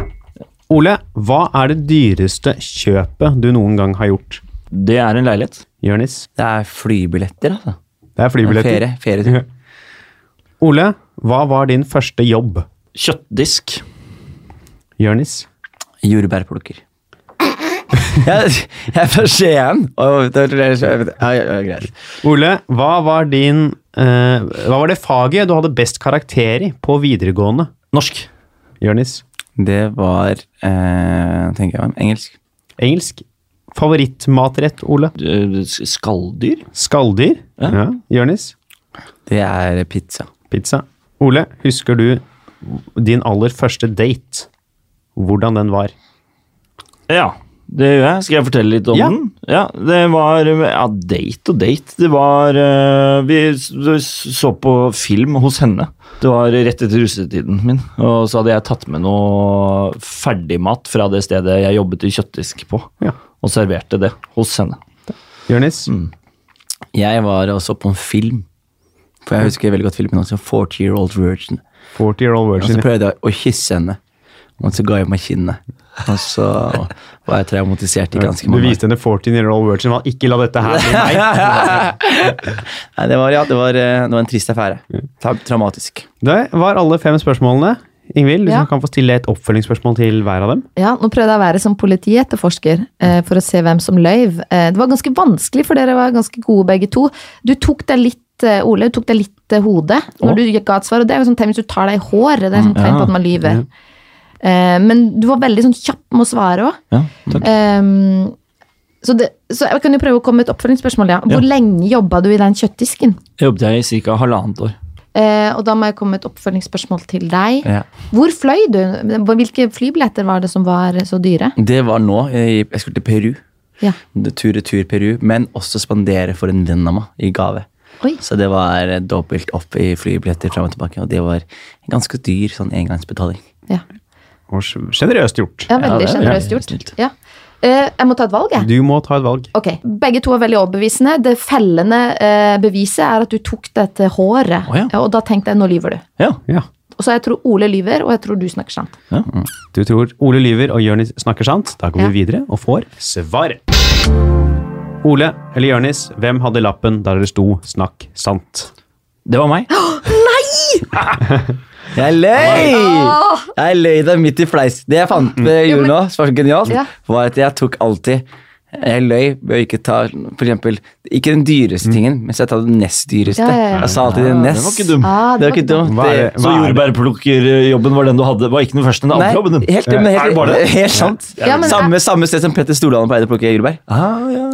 Ole, hva er det dyreste kjøpet du noen gang har gjort? Det er en leilighet. Jørnis? Det er flybilletter, altså. Det er flybilletter. Ferie. ferie. Ole, hva var din første jobb? Kjøttdisk. Jørnis? Jordbærplukker. jeg, jeg er fra Skien. greit. Ole, hva var din uh, Hva var det faget du hadde best karakter i på videregående? Norsk. Jørnis? Det var uh, tenker jeg meg, engelsk. Engelsk. Favorittmatrett, Ole? Eh, Skalldyr? Skalldyr? Ja. Ja. Jørnis? Det er pizza. Pizza. Ole, husker du din aller første date? Hvordan den var? Ja, det gjør jeg. Skal jeg fortelle litt om Ja. den? Ja, det var Ja, date og date. Det var eh, Vi så på film hos henne. Det var rett etter russetiden min. Og så hadde jeg tatt med noe ferdigmat fra det stedet jeg jobbet i kjøttdisk på, Ja. og serverte det hos henne. Jørnis? Jeg var også på en film. For jeg husker veldig godt filmen også. 40 Year Old Virgin. 40 year old Og så prøvde jeg å kysse henne. Og så ga jeg meg kinnet. Og så var jeg traumatisert i ganske mange Du viste henne 14 year old virgin. hva? Ikke la dette her bli meg. Nei, det var, ja, det var, eh, det var en trist affære. Tra traumatisk. Det var alle fem spørsmålene. Ingvild, du Ja. kan få stille et oppfølgingsspørsmål til hver av dem. Ja, nå prøvde jeg å være som politietterforsker eh, for å se hvem som løyv. Eh, det var ganske vanskelig, for dere var ganske gode begge to. Du tok deg litt, eh, Ole, du tok deg litt eh, hodet når Å. du ga et svar, og det er jo sånn tegn hvis du tar deg i håret, det er sånn tegn Ja. på at man lyver. Uh, men du var veldig sånn kjapp med å svare òg. Ja, um, så, det, så jeg kan jo prøve å komme med et oppfølgingsspørsmål, ja. Hvor lenge jobba du i den kjøttdisken? Jeg jobbet jeg i ca. halvannet år. Uh, og da må jeg komme med et oppfølgingsspørsmål til deg. Ja. Hvor fløy du? Hvilke flybilletter var det som var så dyre? Det var nå. Jeg skulle til Peru. Ja. Tur-retur Peru, men også spandere for en venn av meg i gave. Oi. Så det var dobbelt opp i flybilletter fram og tilbake, og det var en ganske dyr sånn engangsbetaling. Ja, Og Sjenerøst gjort. ja veldig det er sjenerøst gjort. Ja. Eh, jeg må ta et valg, jeg. Du må ta et valg. Ok, Begge to er veldig overbevisende. Det fellende eh, beviset er at du tok det til håret. Oh, ja. Og da tenkte jeg nå lyver du. Ja. Ja. Og så jeg tror Ole lyver, og jeg tror du snakker sant. Du tror Ole lyver og Jørnis snakker sant. Da går Ja. vi videre og får svaret. Ole eller Jørnis, hvem hadde lappen der det sto 'snakk sant'? Det var meg. Nei! Jeg løy! Jeg løy deg midt i fleis. Det jeg fant med Jo, gjorde nå, som var så genialt, var at jeg tok alltid jeg løy ved å ikke ta for eksempel, ikke den dyreste tingen, men så jeg tar den nest dyreste. Ja, ja, ja. Jeg sa alltid den den nest. var ikke dum. Ah, Det var ikke dumt. Hva er Så hva er det? jordbærplukkerjobben var den du hadde, var ikke den første, den andre jobben din. helt, men Er helt, det helt sant. Ja, men samme, samme sted som Petter Stordalen pleide å plukke jordbær. Ah, ja.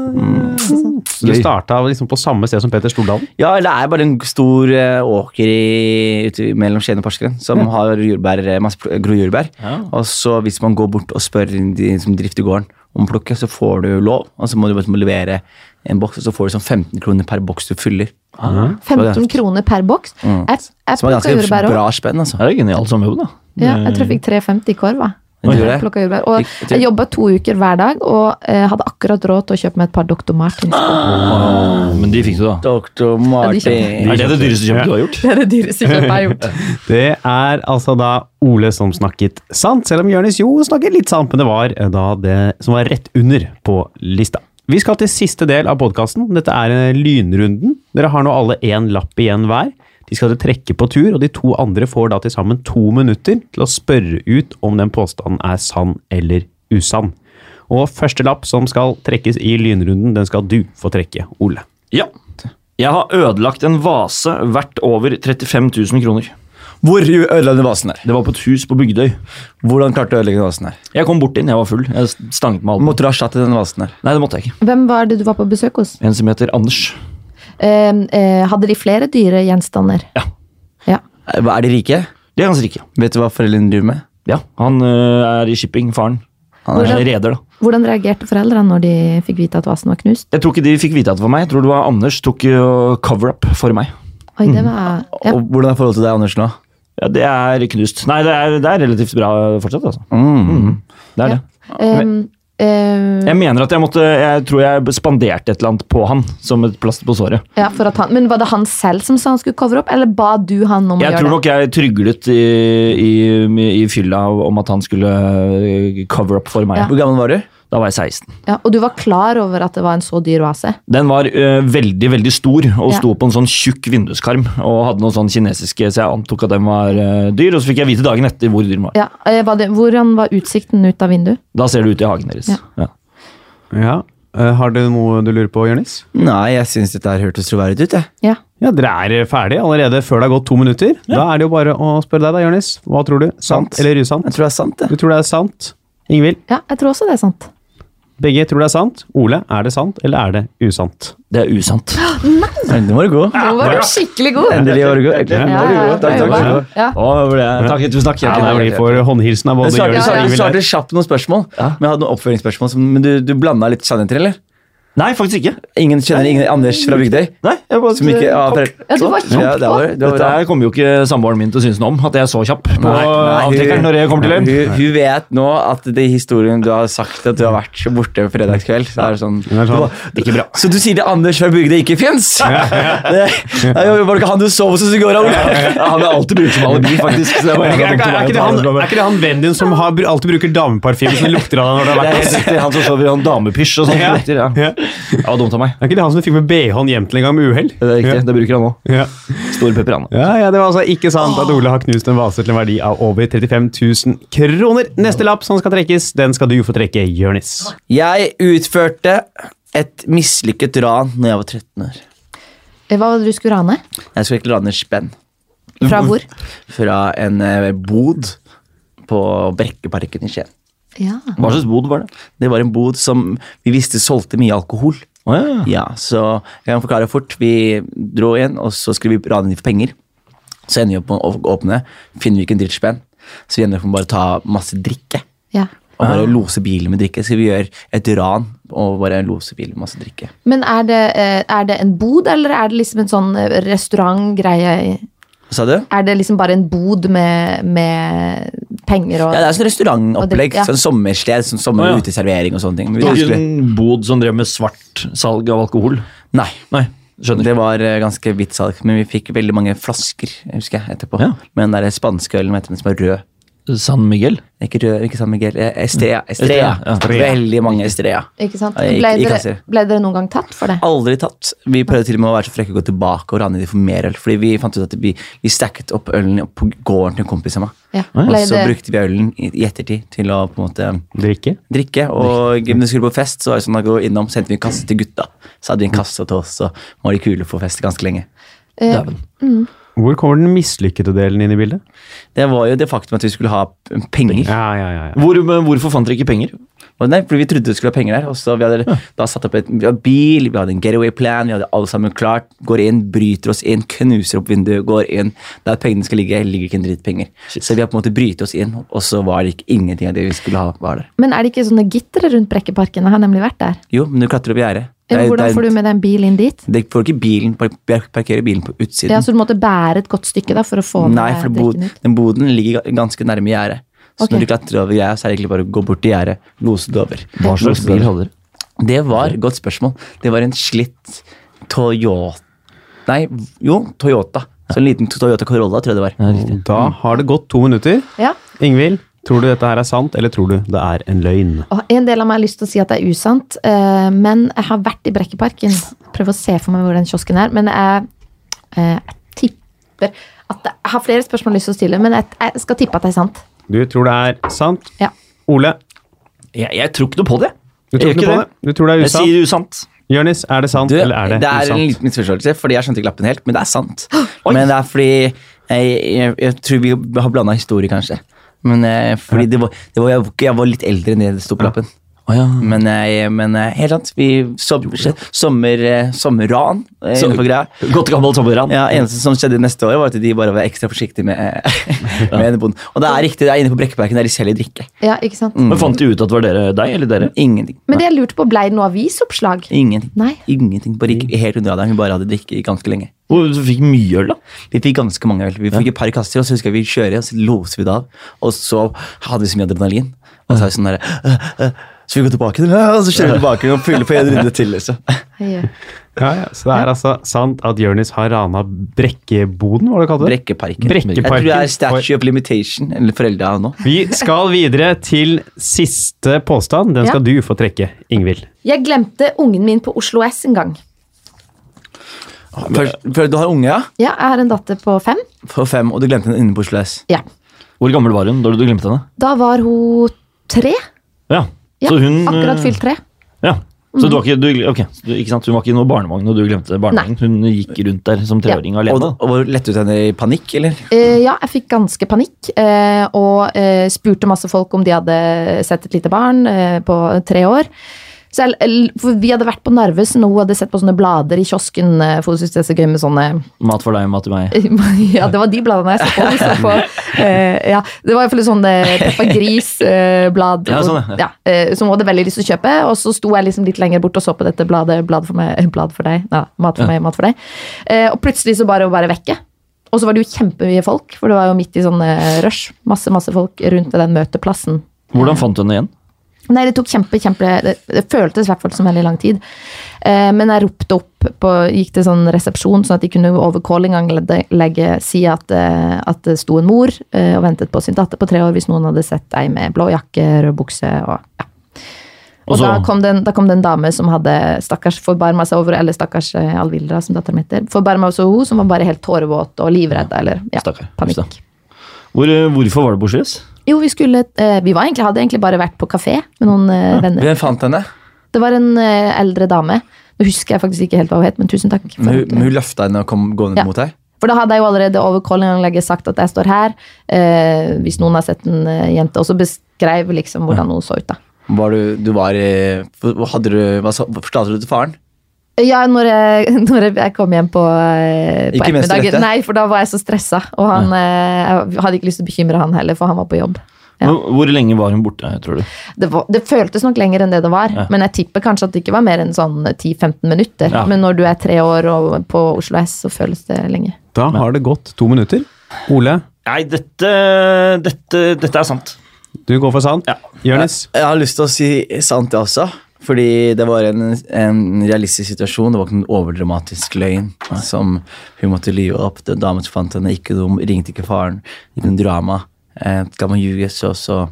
Du starta liksom på samme sted som Petter Stordalen. Ja, det er bare en stor eh, åker i, ute mellom Skien og Porsgrunn som har jordbær, eh, masse grå jordbær. Ja. Og så hvis man går bort og spør de som drifter gården om å plukke, så får du lov. Og så må du bare levere en boks, og så får du sånn 15 kroner per boks du fyller. 15 kroner per boks. Mm. Jeg, jeg Som er ganske bra spenn, altså. Det er genialt som jobb, da. Ja, jeg tror jeg fikk 3,50 i korva. Men du det? jordbær. Og jeg jobba to uker hver dag og eh, hadde akkurat råd til å kjøpe meg et par Dr. Martens. Men de fikk du, da. Dr. Martin. de Er det det dyreste kjøpet du har gjort? Det er det dyreste kjøpet jeg har gjort. Det er altså da Ole som snakket sant, selv om Jonis jo snakket litt sant, men det var eh, da det som var rett under på lista. Vi skal til siste del av podkasten. Dette er eh, lynrunden. Dere har nå alle én lapp igjen hver. De skal trekke på tur, og de to andre får da til sammen to minutter til å spørre ut om den påstanden er sann eller usann. Og første lapp som skal trekkes i lynrunden, den skal du få trekke, Ole. Ja. Jeg har ødelagt en vase verdt over 35 000 kroner. Hvor ødela den vasen her? Det var på et hus på Bygdøy. Hvordan klarte du å ødelegge vasen her? Jeg kom bort inn, jeg var full. Jeg stanget med alt. Måtte du ha satt i den vasen her? Nei, det måtte jeg ikke. Hvem var det du var på besøk hos? En som heter Anders. Eh, eh, hadde de flere dyre gjenstander? Ja. Ja. Er de rike? De er ganske rike. Vet du hva foreldrene driver med? Ja, Han øh, er i shipping, faren. Han er Hvordan- reder, da. Hvordan reagerte foreldrene når de fikk vite at vasen var knust? Jeg tror ikke de fikk vite at det var meg. Jeg tror det var Anders tok cover-up for meg. Oi, det var ja. Og hvordan er forholdet til deg, Anders, nå? Ja, Det er knust. Nei, det er, det er relativt bra fortsatt, altså. Mm. Det er det. Um, eh, Jeg mener at jeg måtte Jeg tror jeg spanderte et eller annet på han som et plaster på såret. ja, for at han, men var det han selv som sa han skulle cover opp, eller ba du han om å gjøre det? Jeg tror nok jeg tryglet i, i, i fylla om at han skulle cover up for meg. Ja. Hvor gammel var du? Da var jeg 16. Ja, og du var klar over at det var en så dyr vase? Den var øh, veldig veldig stor og Ja. sto på en sånn tjukk vinduskarm. Og hadde noen sånn kinesiske, så jeg antok at den var øh, dyr. Og så fikk jeg vite dagen etter hvor dyr den var. Ja, eh, var det, Hvordan var utsikten ut av vinduet? Da ser du ut i hagen deres. Ja. Ja. Ja. Eh, Har du noe du lurer på, Jørnis? Nei, jeg syns dette her hørtes troverdig ut, jeg. Ja. Ja, Dere er ferdig allerede før det har gått to minutter. Da er det jo bare å spørre deg, da, Jørnis. Hva tror du? Sant Sant. eller usant? Jeg tror det er sant, det. Du tror det er sant? Ingvild? ja, jeg tror også det er sant. Begge tror det er sant. Ole, er det sant, eller er det usant? Det er usant. Nei, Nå var du god. Nå var du skikkelig god! Endelig var du god. Ja, Ja, ja. Takk, for takk. Ja. Å, ble tusen takk. Ja. Vi får håndhilsen av både Jørgen og Ingvild. Du svarte kjapt noen spørsmål, men jeg hadde noen oppføringsspørsmål. Men du, du blanda litt sannheter, eller? Nei, faktisk ikke. Ingen kjenner ingen Anders fra Bygdøy? Nei, jeg bare, Som ikke ja, for, Ja, du var kjapp Ja, det var, det var Dette her kommer jo ikke samboeren min til å synes noe om, at jeg er så kjapp på Nei, nei, avtrekkeren når jeg kommer til hun, hun vet nå at det i historien du har sagt at du har vært så borte på fredagskveld. Så er det sånn, Det er sånn. Ikke bra. Så du sier det Anders fra Bygdøy ikke fins? Det, var det ikke han du sov hos i går? Ole? Ja, han er alltid brukt som alibi, faktisk. Så det er Er ikke, er, ikke det han, er ikke det han vennen din som har, alltid bruker dameparfyme som lukter av deg når du har Det er vært helt hos? riktig, han som sover i en damepysj og sånt. Ja. Ja. Ja. Det var dumt av meg. Er ikke det han som du fikk med BH-en hjem til en gang med uhell? Det er riktig, det bruker han òg. Ja. Stor pepper, han. Ja, ja, Det var altså ikke sant at Ole har knust en vase til en verdi av over 35 000 kroner. Neste lapp som skal trekkes, den skal du få trekke, Jørnis. Jeg utførte et mislykket ran når jeg var 13 år. Eh, Hva var det du skulle rane? Jeg skulle ikke rane spenn Fra hvor? fra en eh, bod på Brekkeparken i Skien. Ja. Hva slags bod var det? Det var en bod som vi visste solgte mye alkohol. Oh, ja. Ja, så jeg kan forklare fort. Vi dro igjen, og så skulle vi rane dem for penger. Så ender vi opp med å åpne, finner vi ikke en drittspenn. Så vi ender opp med bare å ta masse drikke. Ja. Og bare lose bilen med drikke. Så vi gjør et ran og bare lose bilen med masse drikke. Men er det, eh, er det en bod, eller er det liksom en sånn eh, restaurantgreie? Hva sa du? Er det liksom bare en bod med, med penger og Ja, det er sånn restaurantopplegg. Ja. Sånn sommersted, sånn sommer- og uteservering og sånne ting. Det var ikke en bod som drev med svart salg av alkohol? Nei. Nei, skjønner. Det var eh, ganske hvitt salg, men vi fikk veldig mange flasker jeg husker jeg, etterpå. Ja. Med den der spanske ølen den som er rød. San Miguel? Ikke ikke San Miguel. eh, Estrella. Estrella. Ja, Veldig mange Estrella. Ikke sant? Ble dere, ble dere noen gang tatt for det? Aldri tatt. Vi prøvde til og med å være så frekke å gå tilbake og rane de for mer øl. Fordi vi fant ut at vi, vi stacket opp ølen på gården til en kompis av meg. Ja. Og så brukte vi ølen i, ettertid til å på en måte Drikke? drikke. Og når vi skulle på fest, så var det sånn at gå innom, så hentet vi en kasse til gutta. Så hadde vi en kasse til oss, og var de kule på fest ganske lenge. Uh, Dæven. Hvor kommer den mislykkede delen inn i bildet? Det var jo det faktum at vi skulle ha penger. Ja, ja, ja. ja. Hvor, hvorfor fant dere ikke penger? Nei, fordi Vi trodde vi skulle ha penger der. og så Vi hadde da satt opp et, vi hadde bil, vi hadde en getaway plan, vi hadde alle sammen klart. Går inn, bryter oss inn, knuser opp vinduet, går inn. Der pengene skal ligge, ligger ikke en dritt penger. Så vi har på en måte brytet oss inn, og så var det ikke ingenting av det vi skulle ha. var der. men er det ikke sånne gittere rundt Brekkeparken? Jeg har nemlig vært der. Jo, men du klatrer opp gjerdet. Det er- Hvordan får du med deg en bil inn dit? Det får ikke bilen, par- parkere bilen på utsiden. Ja, Så du måtte bære et godt stykke da for å få med Nei, for bod, drikken ut? den boden ligger ganske nærme gjerdet. Så okay. når du klatrer over gjerdet, så er det egentlig bare å gå bort til gjerdet, lose det over. Hva slags bil holder? hadde dere? Det var godt spørsmål. Det var en slitt Toyota Nei, jo, Toyota. Så en liten Toyota Corolla, tror jeg det var. Ja. Da har det gått to minutter. Ja. Ingvild, tror du dette her er sant, eller tror du det er en løgn? Og en del av meg har lyst til å si at det er usant, eh, men jeg har vært i Brekkeparken. Prøv å se for meg hvor den kiosken er, men jeg, eh, jeg tipper at det, Jeg har flere spørsmål jeg har lyst til å stille, men jeg, jeg skal tippe at det er sant. Du tror det er sant? Ja. Ole, Jeg, jeg tror ikke noe på det. du tror Jeg ikke det? det? Du tror det er Jeg usant? sier usant. Jonis, er det sant, Du, eller er det, det er en usant? liten misforståelse, fordi jeg skjønte ikke lappen helt, men det er sant. Men det er fordi jeg, jeg, jeg tror vi har blanda historie, kanskje. Men eh, fordi det var, det var, jeg, var jeg var litt eldre enn det det sto på lappen. Men, ja. men men, helt sant. Vi som, sommer, eh, sommerran eh, Så- Godt gammelt sommerran. Ja, eneste som skjedde neste år, var at de bare var ekstra forsiktige med, med bonden. Og det er riktig, det er inne på Brekkeparken der de selger drikke. Ja, ikke sant? Men Fant de ut at det var dere, deg eller dere? Ingenting. Men det jeg lurte på, ble det noe avisoppslag? Ingenting. Nei. Ingenting. Bare ikke helt under radaren. Vi bare hadde drikke ganske lenge. Og du fikk mye øl, da? Vi fikk ganske mange øl. Vi fikk et par kasser, og så husker jeg vi kjører, og så låser vi det av. Og så hadde vi så mye adrenalin. Og så er vi sånn derre «Øh, øh, så vi går tilbake til og så kjører vi tilbake og fyller på en runde til. liksom. Ja, ja. Så det er altså sant at Jonis har rana Brekkeboden, var det du kalte det? Brekkeparken. Brekkeparken. Jeg tror det er Statue of Limitation, eller foreldre nå. Vi skal videre til siste påstand. Den skal du få trekke, Ingvild. Jeg glemte ungen min på Oslo S en gang. Først, før du har unge, ja? Ja, jeg har en datter på fem. På fem, og du glemte henne inne på Oslo S. Ja. Hvor gammel var hun da du glemte henne? Da var hun tre. Ja, Ja, så hun akkurat fylt tre. Ja, så du var ikke, du, okay. du, ikke sant? Hun var ikke i noe barnevogn når du glemte barnevognen. Hun gikk rundt der som treåring ja. alene? og og lette ut henne i panikk, eller? Eh, ja, jeg fikk ganske panikk, eh, og eh, spurte masse folk om de hadde sett et lite barn eh, på tre år. Så jeg, for vi hadde vært på Narvesen, og hun hadde sett på sånne blader i kiosken. eh, For hun synes det er så gøy med sånne Mat for deg, mat til meg. Ja, det var de bladene jeg så på. Så på eh, ja, det var iallfall sånne Peppa Gris-blad. Ja, sånn, ja. ja, eh, som hun hadde veldig lyst til å kjøpe. Og så sto jeg liksom litt lenger bort og så på dette bladet. Blad for meg, blad for deg. Ja, mat for meg, mat for deg. Eh, og plutselig så bare hun bare vekke. Og så var det jo kjempemye folk, for det var jo midt i sånn eh, rush. Masse, masse folk rundt ved den møteplassen. Hvordan fant du henne igjen? Nei, det tok kjempe, kjempe Det, det føltes i hvert fall som veldig lang tid. Eh, men jeg ropte opp på Gikk til sånn resepsjon, sånn at de kunne over callinganlegget si at, eh, at det sto en mor eh, og ventet på sin datter på tre år hvis noen hadde sett ei med blå jakke, rød bukse og ja. Og Og da, kom det en, da kom det en dame som hadde stakkars forbarma seg over Eller stakkars eh, Alvildra, som datteren heter. Forbarma over hun som var bare helt tårevåt og livredd. Eller ja, panikk. Hvor, eh, hvorfor var det på Oslo S? Jo, vi skulle eh, Vi var egentlig, hadde egentlig bare vært på kafé med noen eh, venner. Hvem fant henne? Det var en eh, eldre dame. Nå husker jeg faktisk ikke helt hva hun het, men tusen takk. Men hun, men hun løfta henne og kom gående Ja. mot deg? for da hadde jeg jo allerede over callinganlegget sagt at jeg står her, eh, hvis noen har sett en jente. Og så beskrev liksom hvordan hun så ut, da. Var du, du var i Hadde du, Fortalte du til faren? Ja, når jeg, når jeg kom hjem på, eh, på ettermiddagen. Nei, for da var jeg så stressa. Og han, eh, jeg hadde ikke lyst til å bekymre han heller, for han var på jobb. Ja. Hvor hvor lenge var hun borte, tror du? Det, var, det føltes nok lenger enn det det var, Ja. men jeg tipper kanskje at det ikke var mer enn sånn 10-15 minutter. Ja. Men når du er tre år og på Oslo S, så føles det lenge. Da har det gått to minutter. Ole, Nei, dette, dette, dette er sant. du går for sant. Ja. Jonis? Jeg har lyst til å si sant, jeg også. Fordi det var en, en realistisk situasjon. Det var ikke en overdramatisk løgn som hun måtte lyve opp. Den damen som fant henne, ikke dum, ringte ikke faren. Ikke noe drama. Eh, skal man ljuge, så, så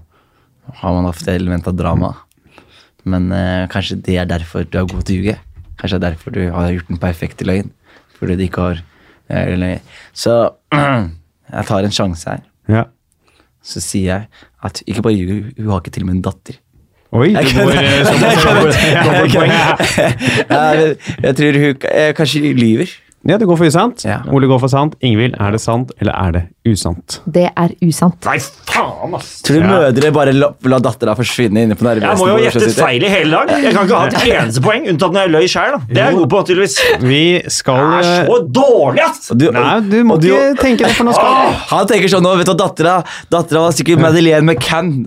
har man ofte element av drama. Men eh, kanskje det er derfor du er god til å ljuge. Kanskje det er derfor du har gjort den perfekte løgn. Fordi du ikke har eh, løgn. Så jeg tar en sjanse her. Ja. Så sier jeg at ikke bare ljuger, hun har ikke til og med en datter. Oi, Jeg går eh, sånn jeg, jeg tror hun eh, kanskje lyver. Ja, det går for usant. Ja. Ole går for sant. Ingvild, er det sant, eller er det usant? Det er usant. Nei, faen, ass! Tror du Ja. mødre bare la, la dattera forsvinne inne på Narvesen? Jeg må jo gjette feil i hele dag. Jeg kan ikke ha et eneste poeng, unntatt når jeg løy sjøl. Det er jeg god på, tydeligvis. Vi skal Det er eh, så dårlig, ass! Du, Nei, du må du- ikke tenke det, for nå skal Åh, Han tenker sånn nå, vet du, dattera Dattera var sikkert Madeleine McCann.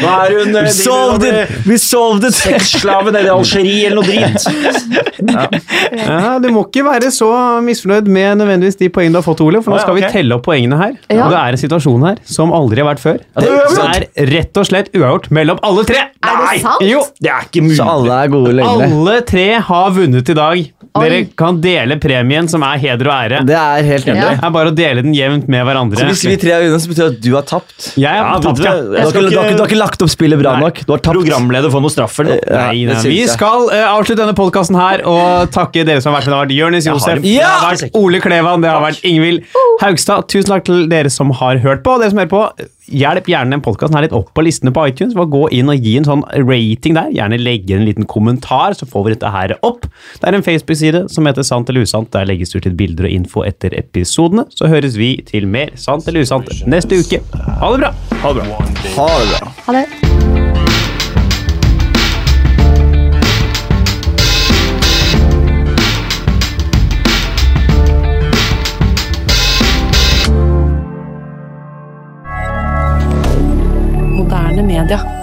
Hva er hun We solved it! We solved it! Sexslave nede i Algerie eller noe drit. Ja, Du må ikke være så misfornøyd med nødvendigvis de poengene du har fått, Ole, for nå skal vi telle opp poengene her. Ja. Og det er en situasjon her som aldri har vært før. det er det er rett og slett uavgjort mellom alle tre. Er det sant? Jo, Det er ikke mulig. Så alle er gode lenger. alle tre har vunnet i dag. Dere Oi. kan dele premien, som er heder og ære. Det er helt Ja. Det er bare å dele den jevnt med hverandre. Så hvis vi tre er unna, så betyr det at du har tapt. Jeg har ja, tapt, ja. Du har, ikke, du, ikke, du har ikke lagt opp spillet bra Nei. nok. Du har tapt. programleder får noe straff eller noe. Ja, Nei, nei. Vi skal uh, avslutte denne podkasten her og takke dere som har vært med. Det har vært Jonis Josef, det Ja! har vært Ole Klevan, det har vært Ingvild Haugstad. Tusen takk til dere som har hørt på. Og dere som hører på, hjelp gjerne den podkasten litt opp på listene på iTunes. Bare gå inn og gi en sånn rating der. Gjerne legge en liten kommentar, så får vi dette her opp. Det er en Facebook-side som heter Sant eller usant. Der legges det ut bilder og info etter episodene. Så høres vi til mer Sant eller usant neste uke. Ha det bra! Ha det bra. Ha det bra. Ha det. Moderne media.